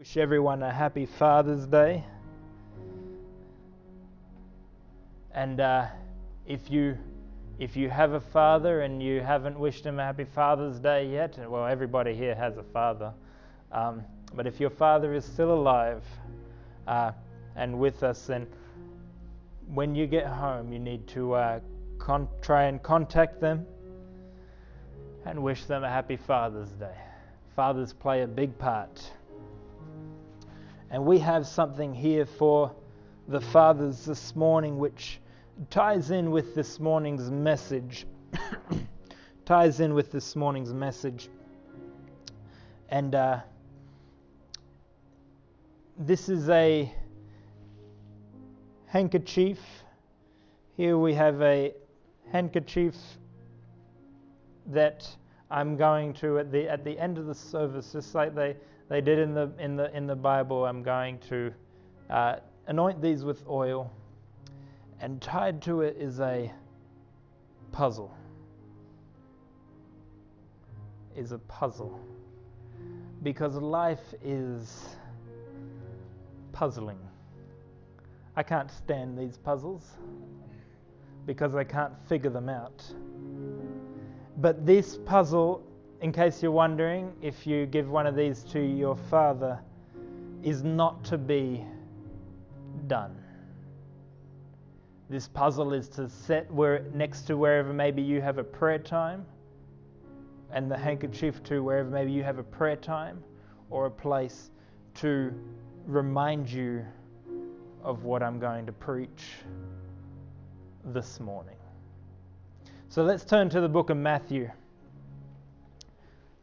Wish everyone a happy Father's Day. And uh, if you if you have a father and you haven't wished him a happy Father's Day yet, well, everybody here has a father. Um, but if your father is still alive uh, and with us, then when you get home, you need to uh, con- try and contact them and wish them a happy Father's Day. Fathers play a big part. And we have something here for the fathers this morning which ties in with this morning's message. ties in with this morning's message. And uh, this is a handkerchief. Here we have a handkerchief that I'm going to at the at the end of the service, just like they they did in the in the in the Bible. I'm going to uh, anoint these with oil, and tied to it is a puzzle. Is a puzzle because life is puzzling. I can't stand these puzzles because I can't figure them out. But this puzzle in case you're wondering, if you give one of these to your father, is not to be done. This puzzle is to set where next to wherever maybe you have a prayer time, and the handkerchief to wherever maybe you have a prayer time or a place to remind you of what I'm going to preach this morning. So let's turn to the book of Matthew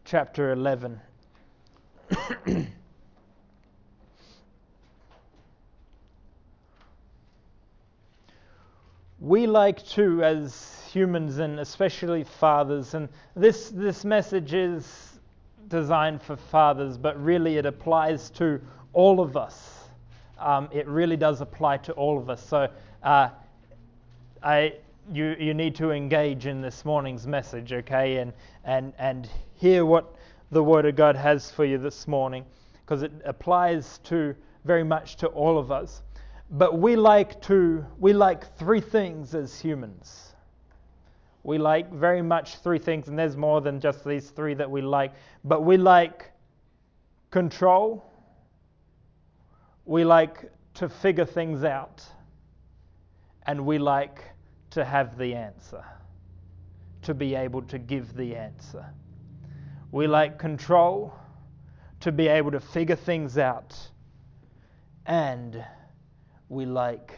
chapter 11. we like to, as humans and especially fathers, and this, this message is designed for fathers, but really it applies to all of us. Um, it really does apply to all of us. So uh, I, you, you need to engage in this morning's message, okay, and, and, and hear what the Word of God has for you this morning because it applies to very much to all of us. But we like to we like three things as humans. We like very much three things, and there's more than just these three that we like. But we like control. We like to figure things out. And we like to have the answer, to be able to give the answer. We like control to be able to figure things out. And we like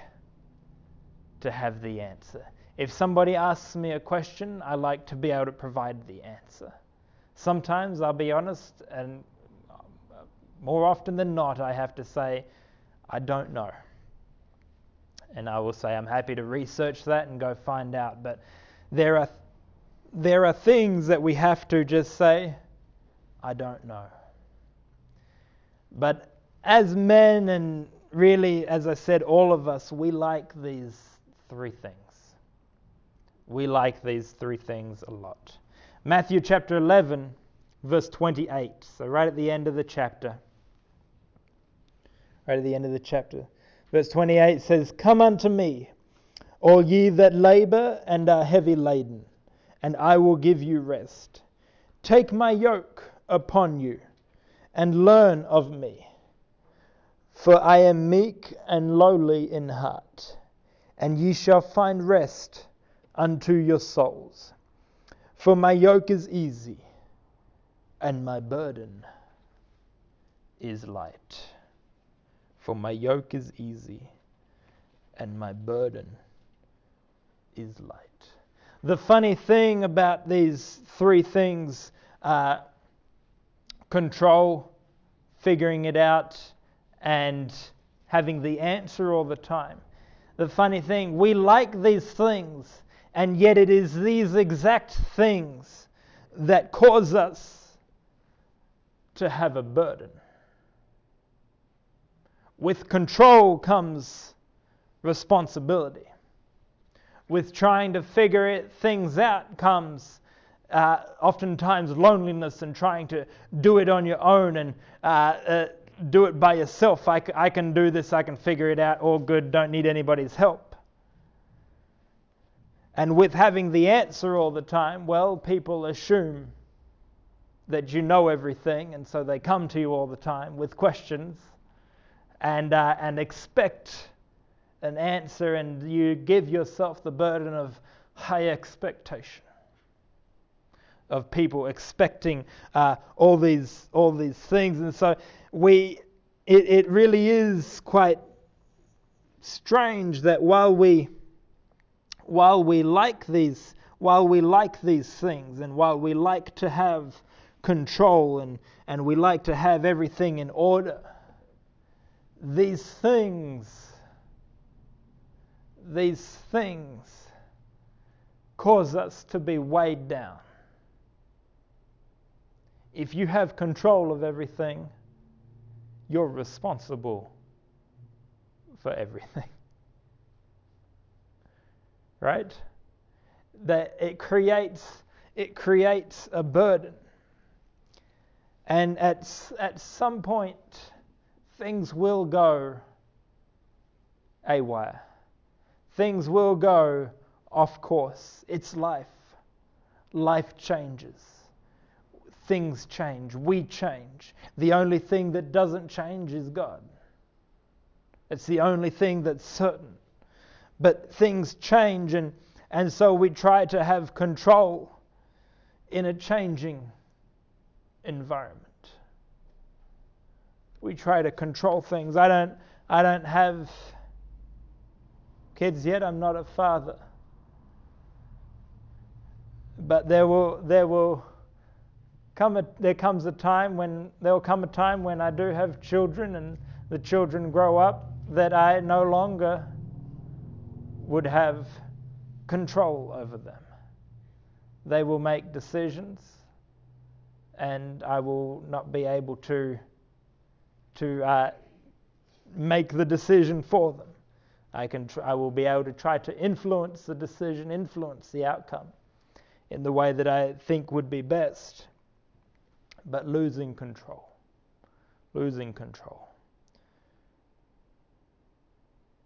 to have the answer. If somebody asks me a question, I like to be able to provide the answer. Sometimes, I'll be honest, and more often than not, I have to say, I don't know. And I will say, I'm happy to research that and go find out. But there are there are things that we have to just say, I don't know. But as men, and really, as I said, all of us, we like these three things. We like these three things a lot. Matthew chapter 11, verse 28. So, right at the end of the chapter. Right at the end of the chapter. Verse 28 says, Come unto me, all ye that labor and are heavy laden and I will give you rest. Take my yoke upon you and learn of me. For I am meek and lowly in heart, and ye shall find rest unto your souls. For my yoke is easy, and my burden is light. For my yoke is easy, and my burden is light. The funny thing about these three things uh, control, figuring it out, and having the answer all the time. The funny thing, we like these things, and yet it is these exact things that cause us to have a burden. With control comes responsibility with trying to figure it, things out comes uh, oftentimes loneliness and trying to do it on your own and uh, uh, do it by yourself. I, c- I can do this, I can figure it out, all good, don't need anybody's help. And with having the answer all the time, well, people assume that you know everything, and so they come to you all the time with questions and, uh, and expect an answer, and you give yourself the burden of high expectation of people expecting uh, all these all these things, and so we it, it really is quite strange that while we while we like these while we like these things and while we like to have control and, and we like to have everything in order these things these things cause us to be weighed down if you have control of everything you're responsible for everything right? That it creates it creates a burden. And at at some point things will go awry. Things will go off course. It's life. Life changes. Things change. We change. The only thing that doesn't change is God. It's the only thing that's certain but things change and, and so we try to have control in a changing environment we try to control things. I don't i don't have kids yet. I'm not a father. But there will there will come a, there comes a time when there will come a time when i do have children and the children grow up that i no longer would have control over them. They will make decisions, and I will not be able to to uh, make the decision for them. I can tr- I will be able to try to influence the decision, influence the outcome in the way that I think would be best. But losing control, losing control.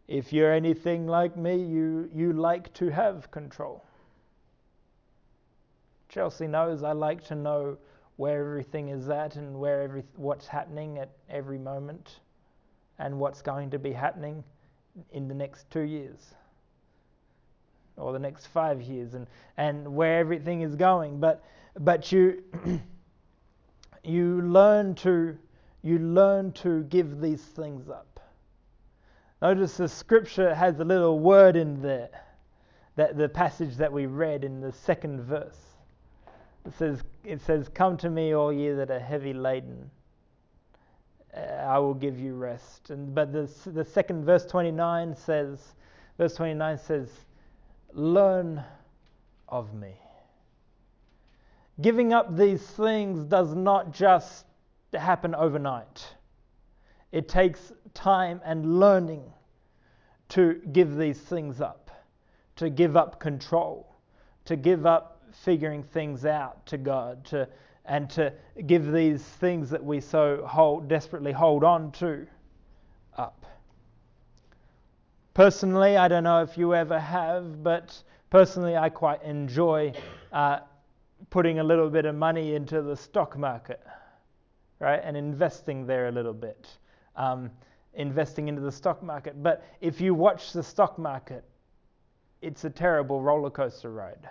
If you're anything like me, you, you like to have control. Chelsea knows I like to know where everything is at and where every, what's happening at every moment and what's going to be happening in the next two years or the next five years and, and where everything is going. But, but you, you, learn to, you learn to give these things up. Notice the scripture has a little word in there, that the passage that we read in the second verse. It says, it says, Come to me, all ye that are heavy laden. I will give you rest. And, but the, the second verse 29 says, verse 29 says, Learn of me. Giving up these things does not just happen overnight. It takes time and learning to give these things up, to give up control, to give up figuring things out to God, to, and to give these things that we so hold, desperately hold on to up. Personally, I don't know if you ever have, but personally, I quite enjoy uh, putting a little bit of money into the stock market, right, and investing there a little bit um, investing into the stock market. But if you watch the stock market, it's a terrible roller coaster ride.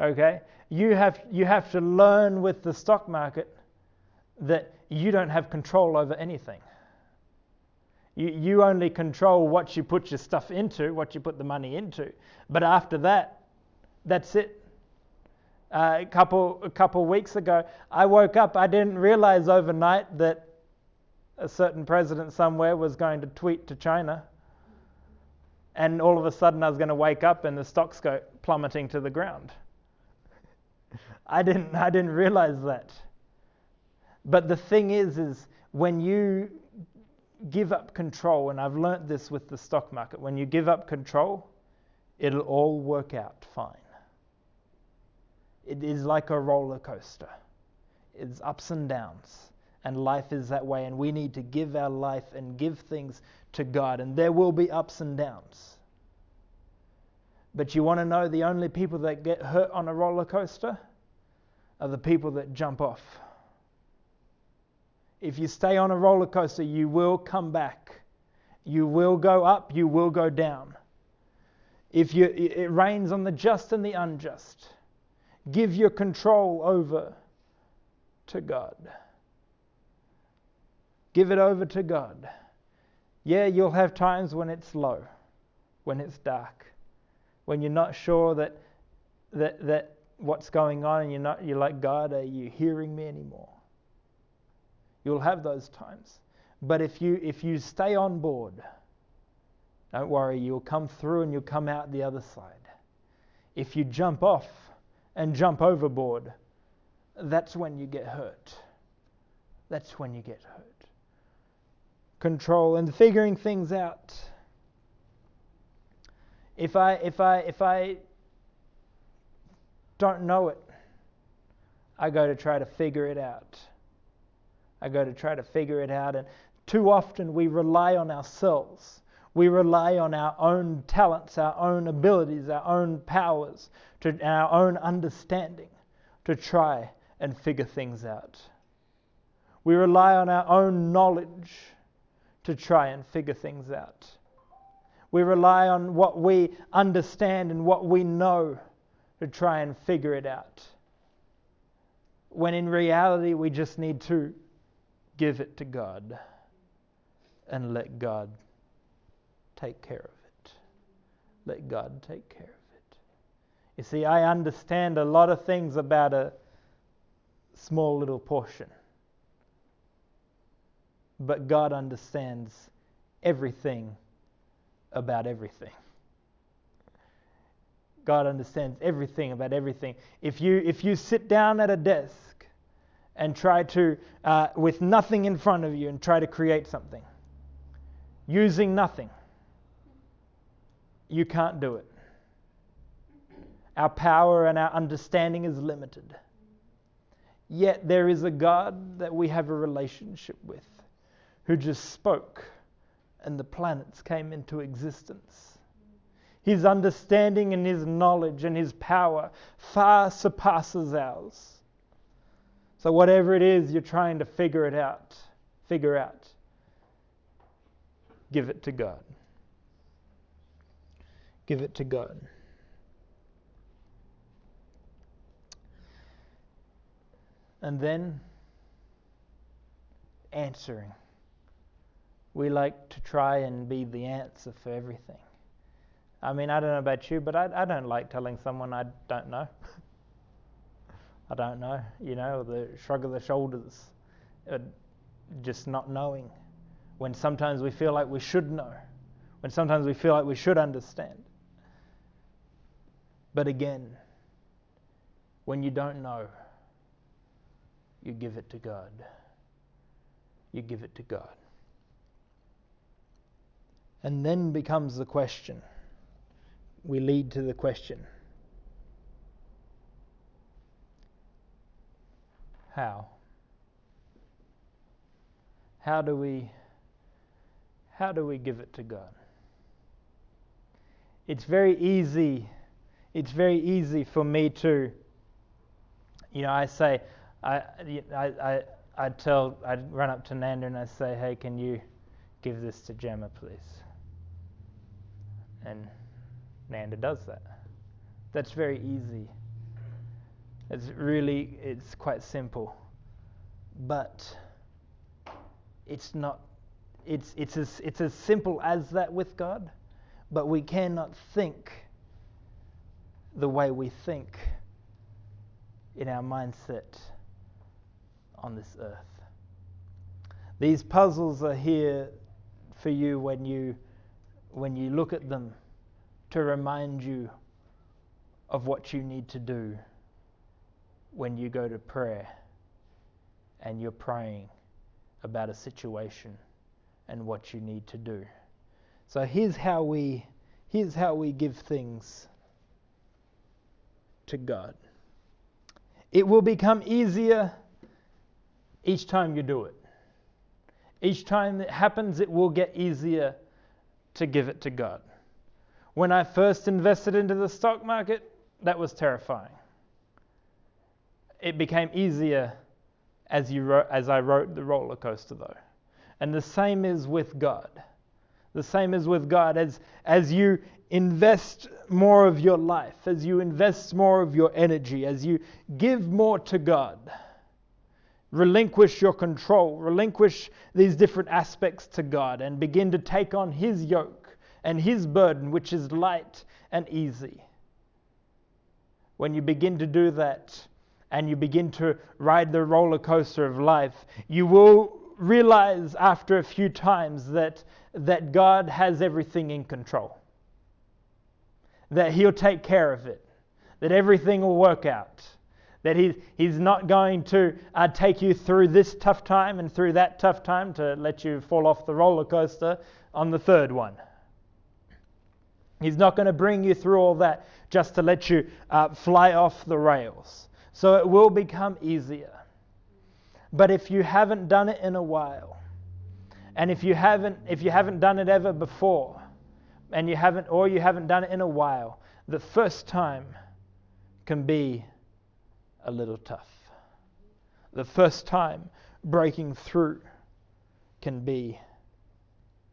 Okay? You have, you have to learn with the stock market that you don't have control over anything. You, you only control what you put your stuff into, what you put the money into. But after that, that's it. Uh, a couple a couple weeks ago, I woke up. I didn't realize overnight that a certain president somewhere was going to tweet to China, and all of a sudden I was going to wake up and the stocks go plummeting to the ground. I didn't, I didn't realize that. But the thing is, is when you give up control, and I've learnt this with the stock market, when you give up control, it'll all work out fine. It is like a roller coaster. It's ups and downs And life is that way, and we need to give our life and give things to God. And there will be ups and downs. But you want to know the only people that get hurt on a roller coaster are the people that jump off. If you stay on a roller coaster, you will come back. You will go up, you will go down. If you, it rains on the just and the unjust, give your control over to God. Give it over to God. Yeah, you'll have times when it's low, when it's dark, when you're not sure that, that, that what's going on and you're not you're like, God, are you hearing me anymore? You'll have those times. But if you if you stay on board, don't worry, you'll come through and you'll come out the other side. If you jump off and jump overboard, that's when you get hurt. That's when you get hurt. Control and figuring things out. If I if I if I don't know it, I go to try to figure it out. I go to try to figure it out and too often we rely on ourselves we rely on our own talents, our own abilities, our own powers, to, our own understanding to try and figure things out. We rely on our own knowledge to try and figure things out. We rely on what we understand and what we know to try and figure it out. When in reality, we just need to give it to God and let God take care of it. Let God take care of it. You see, I understand a lot of things about a small little portion. But God understands everything about everything. God understands everything about everything. If you, if you sit down at a desk and try to, uh, with nothing in front of you, and try to create something, using nothing, you can't do it. Our power and our understanding is limited. Yet there is a God that we have a relationship with who just spoke and the planets came into existence. His understanding and his knowledge and his power far surpasses ours. So, whatever it is you're trying to figure it out, figure out, give it to God give it to God. And then answering. We like to try and be the answer for everything. I mean, I don't know about you, but I, I don't like telling someone I don't know. I don't know, you know, the shrug of the shoulders, uh, just not knowing. When sometimes we feel like we should know, when sometimes we feel like we should understand. But again, when you don't know, you give it to God. You give it to God. And then becomes the question. We lead to the question How? How do we how do we give it to God? It's very easy it's very easy for me to, you know, I say, I, I, I, I tell, I run up to Nanda and I say, hey, can you give this to Gemma, please? And Nanda does that. That's very easy. It's really, it's quite simple. But it's not, it's, it's, as, it's as simple as that with God, but we cannot think the way we think in our mindset on this earth. These puzzles are here for you when you when you look at them to remind you of what you need to do when you go to prayer and you're praying about a situation and what you need to do. So here's how we here's how we give things to God. It will become easier each time you do it. Each time it happens, it will get easier to give it to God. When I first invested into the stock market, that was terrifying. It became easier as, you wrote, as I wrote the roller coaster, though. And the same is with God. The same is with God. As, as you invest more of your life, as you invest more of your energy, as you give more to God, relinquish your control, relinquish these different aspects to God, and begin to take on His yoke and His burden, which is light and easy. When you begin to do that and you begin to ride the roller coaster of life, you will realize after a few times that, that God has everything in control, that He'll take care of it, that everything will work out that he, he's not going to uh, take you through this tough time and through that tough time to let you fall off the roller coaster on the third one. He's not going to bring you through all that just to let you uh, fly off the rails. So it will become easier. But if you haven't done it in a while, and if you haven't if you haven't done it ever before, and you haven't or you haven't done it in a while, the first time can be a little tough. The first time breaking through can be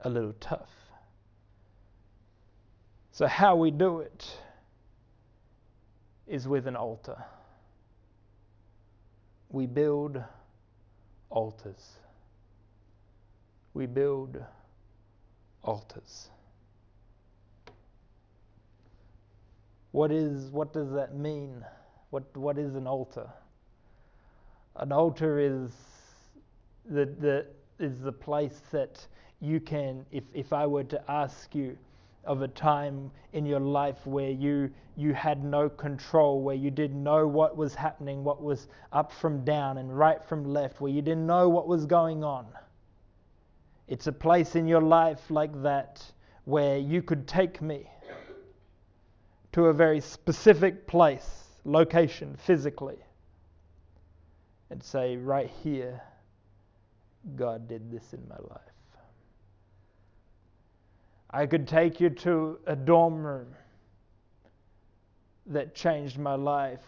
a little tough. So, how we do it is with an altar. We build altars. We build altars. What is what does that mean? What, what is an altar? An altar is the, the, is the place that you can, if, if I were to ask you of a time in your life where you, you had no control, where you didn't know what was happening, what was up from down and right from left, where you didn't know what was going on. It's a place in your life like that where you could take me to a very specific place location physically and say, right here, God did this in my life. I could take you to a dorm room that changed my life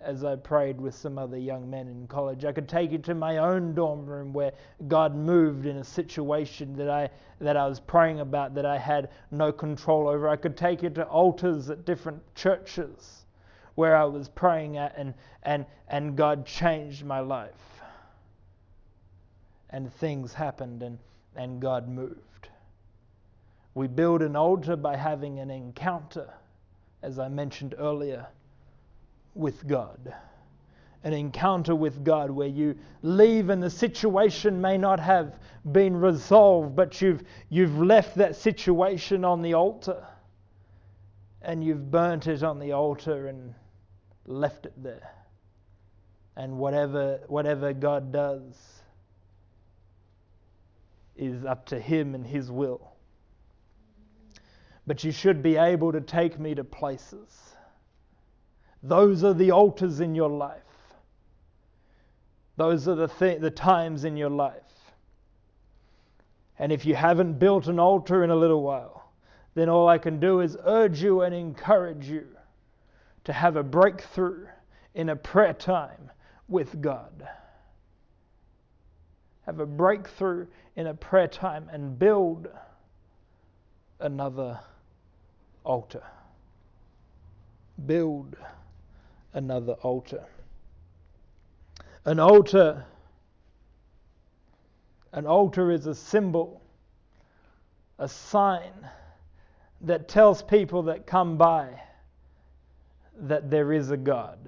as I prayed with some other young men in college. I could take you to my own dorm room where God moved in a situation that I that I was praying about that I had no control over. I could take you to altars at different churches where I was praying at, and, and, and God changed my life. And things happened, and, and God moved. We build an altar by having an encounter, as I mentioned earlier, with God. An encounter with God where you leave and the situation may not have been resolved, but you've, you've left that situation on the altar and you've burnt it on the altar and left it there. And whatever, whatever God does is up to Him and His will. But you should be able to take me to places. Those are the altars in your life. Those are the, th- the times in your life. And if you haven't built an altar in a little while, then all I can do is urge you and encourage you to have a breakthrough in a prayer time with God. Have a breakthrough in a prayer time and build another altar. Build another altar. An altar an altar is a symbol, a sign that tells people that come by that there is a God.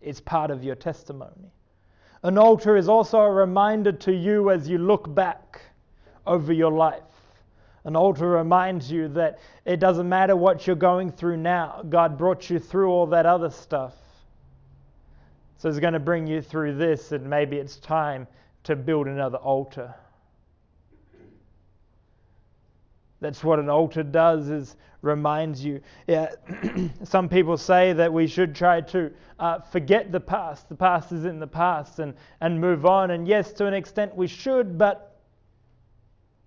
It's part of your testimony. An altar is also a reminder to you as you look back over your life. An altar reminds you that it doesn't matter what you're going through now, God brought you through all that other stuff. So He's going to bring you through this, and maybe it's time to build another altar. That's what an altar does is reminds you. Yeah, some people say that we should try to uh, forget the past. The past is in the past and, and move on. And yes, to an extent we should, but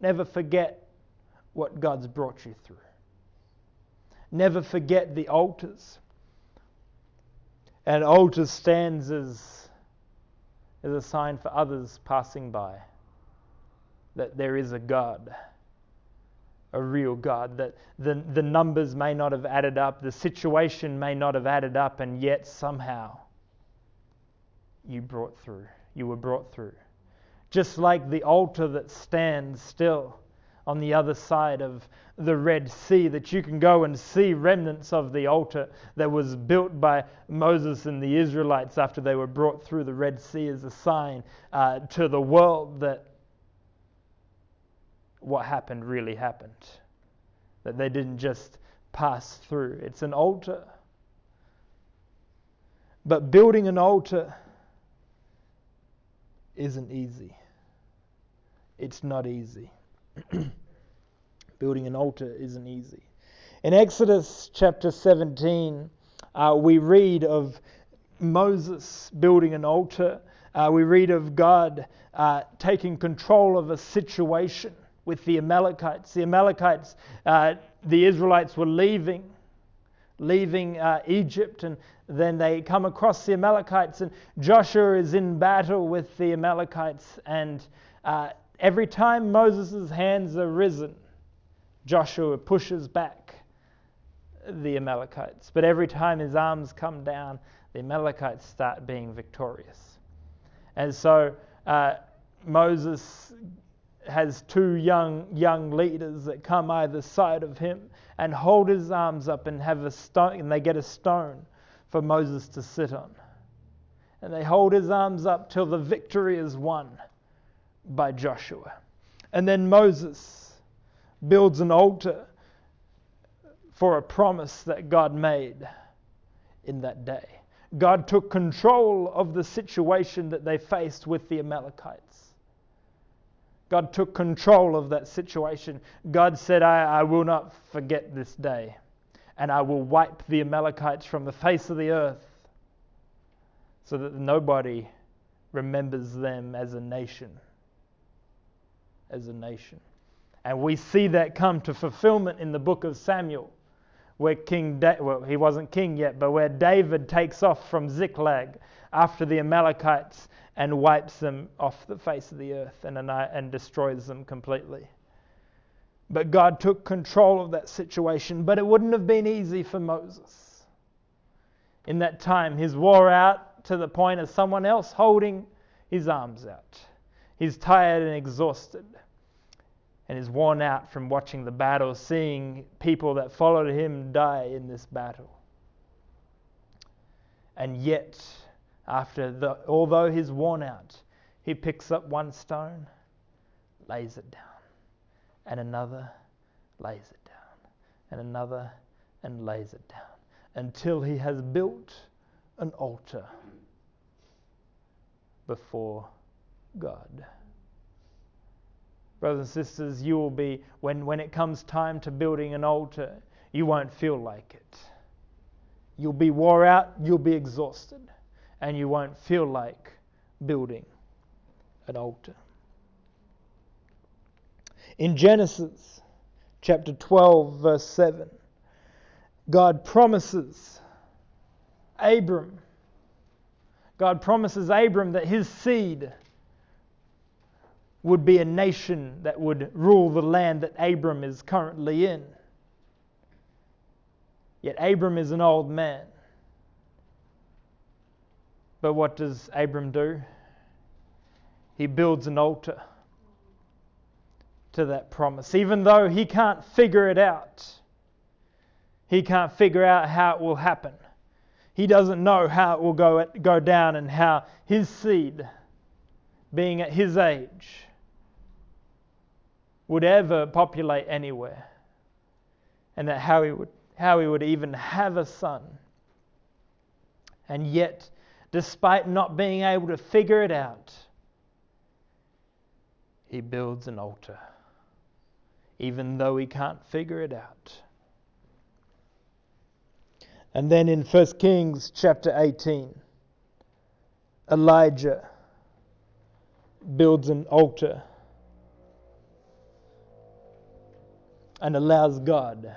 never forget what God's brought you through. Never forget the altars. An altar stands as, as a sign for others passing by that there is a God a real God, that the, the numbers may not have added up, the situation may not have added up, and yet somehow you brought through. You were brought through. Just like the altar that stands still on the other side of the Red Sea, that you can go and see remnants of the altar that was built by Moses and the Israelites after they were brought through the Red Sea as a sign uh, to the world that what happened really happened. That they didn't just pass through. It's an altar. But building an altar isn't easy. It's not easy. building an altar isn't easy. In Exodus chapter 17, uh, we read of Moses building an altar. Uh, we read of God uh, taking control of a situation with the Amalekites. The Amalekites, uh, the Israelites were leaving, leaving uh, Egypt, and then they come across the Amalekites, and Joshua is in battle with the Amalekites. And uh, every time Moses' hands are risen, Joshua pushes back the Amalekites. But every time his arms come down, the Amalekites start being victorious. And so uh, Moses has two young young leaders that come either side of him and hold his arms up and have a stone and they get a stone for Moses to sit on. And they hold his arms up till the victory is won by Joshua. And then Moses builds an altar for a promise that God made in that day. God took control of the situation that they faced with the Amalekites. God took control of that situation. God said, I, I will not forget this day, and I will wipe the Amalekites from the face of the earth so that nobody remembers them as a nation. As a nation. And we see that come to fulfillment in the book of Samuel, where King, da- well, he wasn't king yet, but where David takes off from Ziklag after the Amalekites and wipes them off the face of the earth and, and destroys them completely. But God took control of that situation, but it wouldn't have been easy for Moses. In that time, he's wore out to the point of someone else holding his arms out. He's tired and exhausted and is worn out from watching the battle, seeing people that followed him die in this battle. And yet, after the, although he's worn out, he picks up one stone, lays it down, and another, lays it down, and another, and lays it down, until he has built an altar before God. Brothers and sisters, you will be, when, when it comes time to building an altar, you won't feel like it. You'll be wore out, you'll be exhausted and you won't feel like building an altar. In Genesis chapter 12, verse 7, God promises Abram, God promises Abram that his seed would be a nation that would rule the land that Abram is currently in. Yet Abram is an old man. But what does Abram do? He builds an altar to that promise, even though he can't figure it out. He can't figure out how it will happen. He doesn't know how it will go, go down and how his seed, being at his age, would ever populate anywhere. And that how he would, how he would even have a son. And yet, despite not being able to figure it out, he builds an altar. even though he can't figure it out. And then in 1 Kings chapter 18, Elijah builds an altar and allows God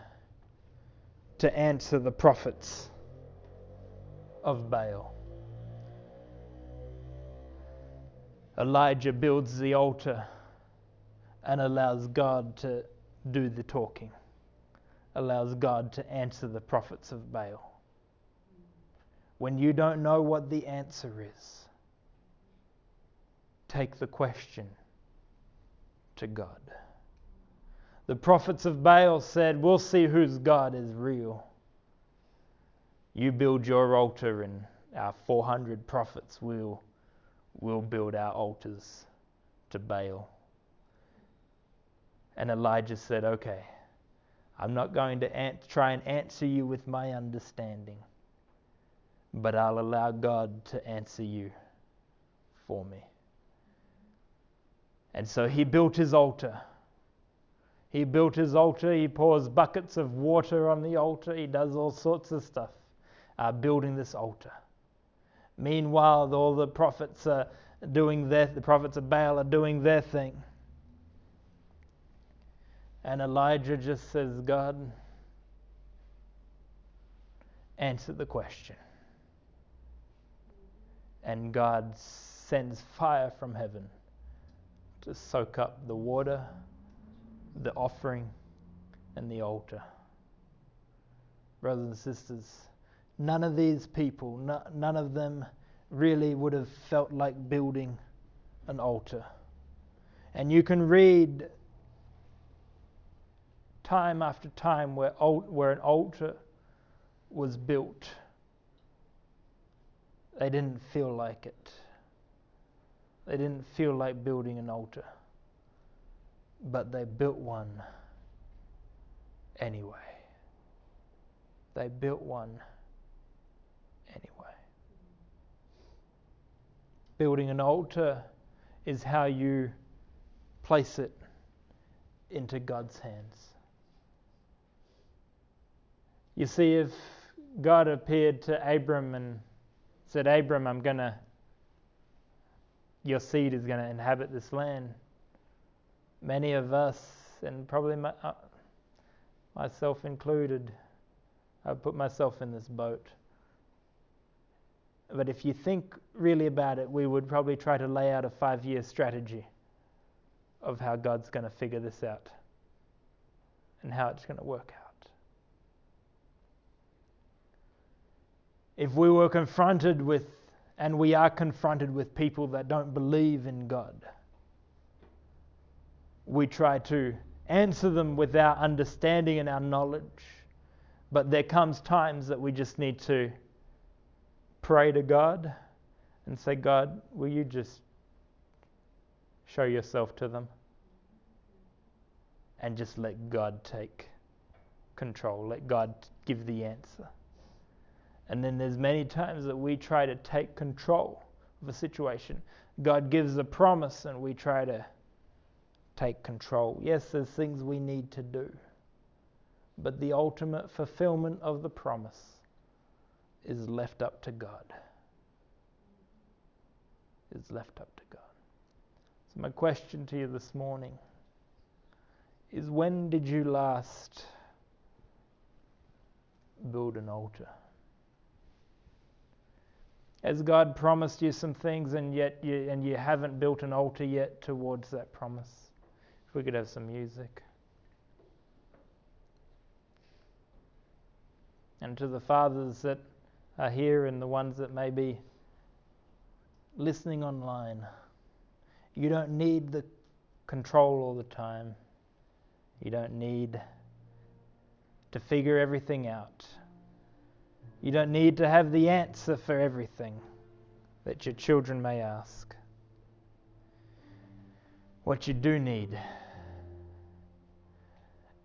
to answer the prophets of Baal. Elijah builds the altar and allows God to do the talking, allows God to answer the prophets of Baal. When you don't know what the answer is, take the question to God. The prophets of Baal said, We'll see whose God is real. You build your altar, and our 400 prophets will will build our altars to Baal. And Elijah said, Okay, I'm not going to try and answer you with my understanding, but I'll allow God to answer you for me. And so he built his altar. He built his altar. He pours buckets of water on the altar. He does all sorts of stuff uh, building this altar. Meanwhile, all the prophets are doing their, the prophets of Baal are doing their thing. And Elijah just says, God, answer the question. And God sends fire from heaven to soak up the water, the offering, and the altar. Brothers and sisters, none of these people, none of them really would have felt like building an altar. And you can read time after time where, where an altar was built. They didn't feel like it. They didn't feel like building an altar. But they built one anyway. They built one anyway. Building an altar is how you place it into God's hands. You see, if God appeared to Abram and said, Abram, I'm going to, your seed is going to inhabit this land, many of us, and probably my, uh, myself included, I put myself in this boat but if you think really about it, we would probably try to lay out a five year strategy of how God's going to figure this out and how it's going to work out. If we were confronted with, and we are confronted with people that don't believe in God, we try to answer them with our understanding and our knowledge. But there comes times that we just need to pray to God and say, God, will you just show yourself to them? And just let God take control. Let God give the answer. And then there's many times that we try to take control of a situation. God gives a promise and we try to take control. Yes, there's things we need to do. But the ultimate fulfillment of the promise is left up to God. Is left up to God. So, my question to you this morning is when did you last build an altar? Has God promised you some things and yet you, and you haven't built an altar yet towards that promise? If we could have some music. And to the fathers that are here and the ones that may be listening online. You don't need the control all the time. You don't need to figure everything out. You don't need to have the answer for everything that your children may ask. What you do need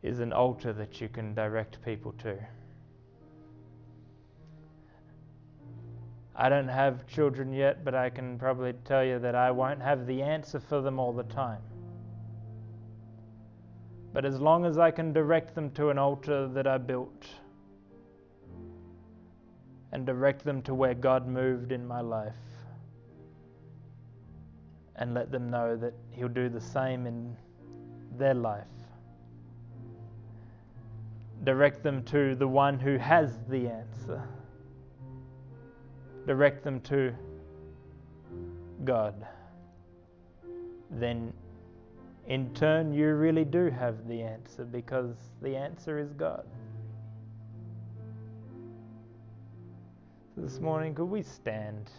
is an altar that you can direct people to. I don't have children yet, but I can probably tell you that I won't have the answer for them all the time. But as long as I can direct them to an altar that I built and direct them to where God moved in my life and let them know that He'll do the same in their life. Direct them to the one who has the answer. Direct them to God. Then, in turn, you really do have the answer because the answer is God. This morning, could we stand?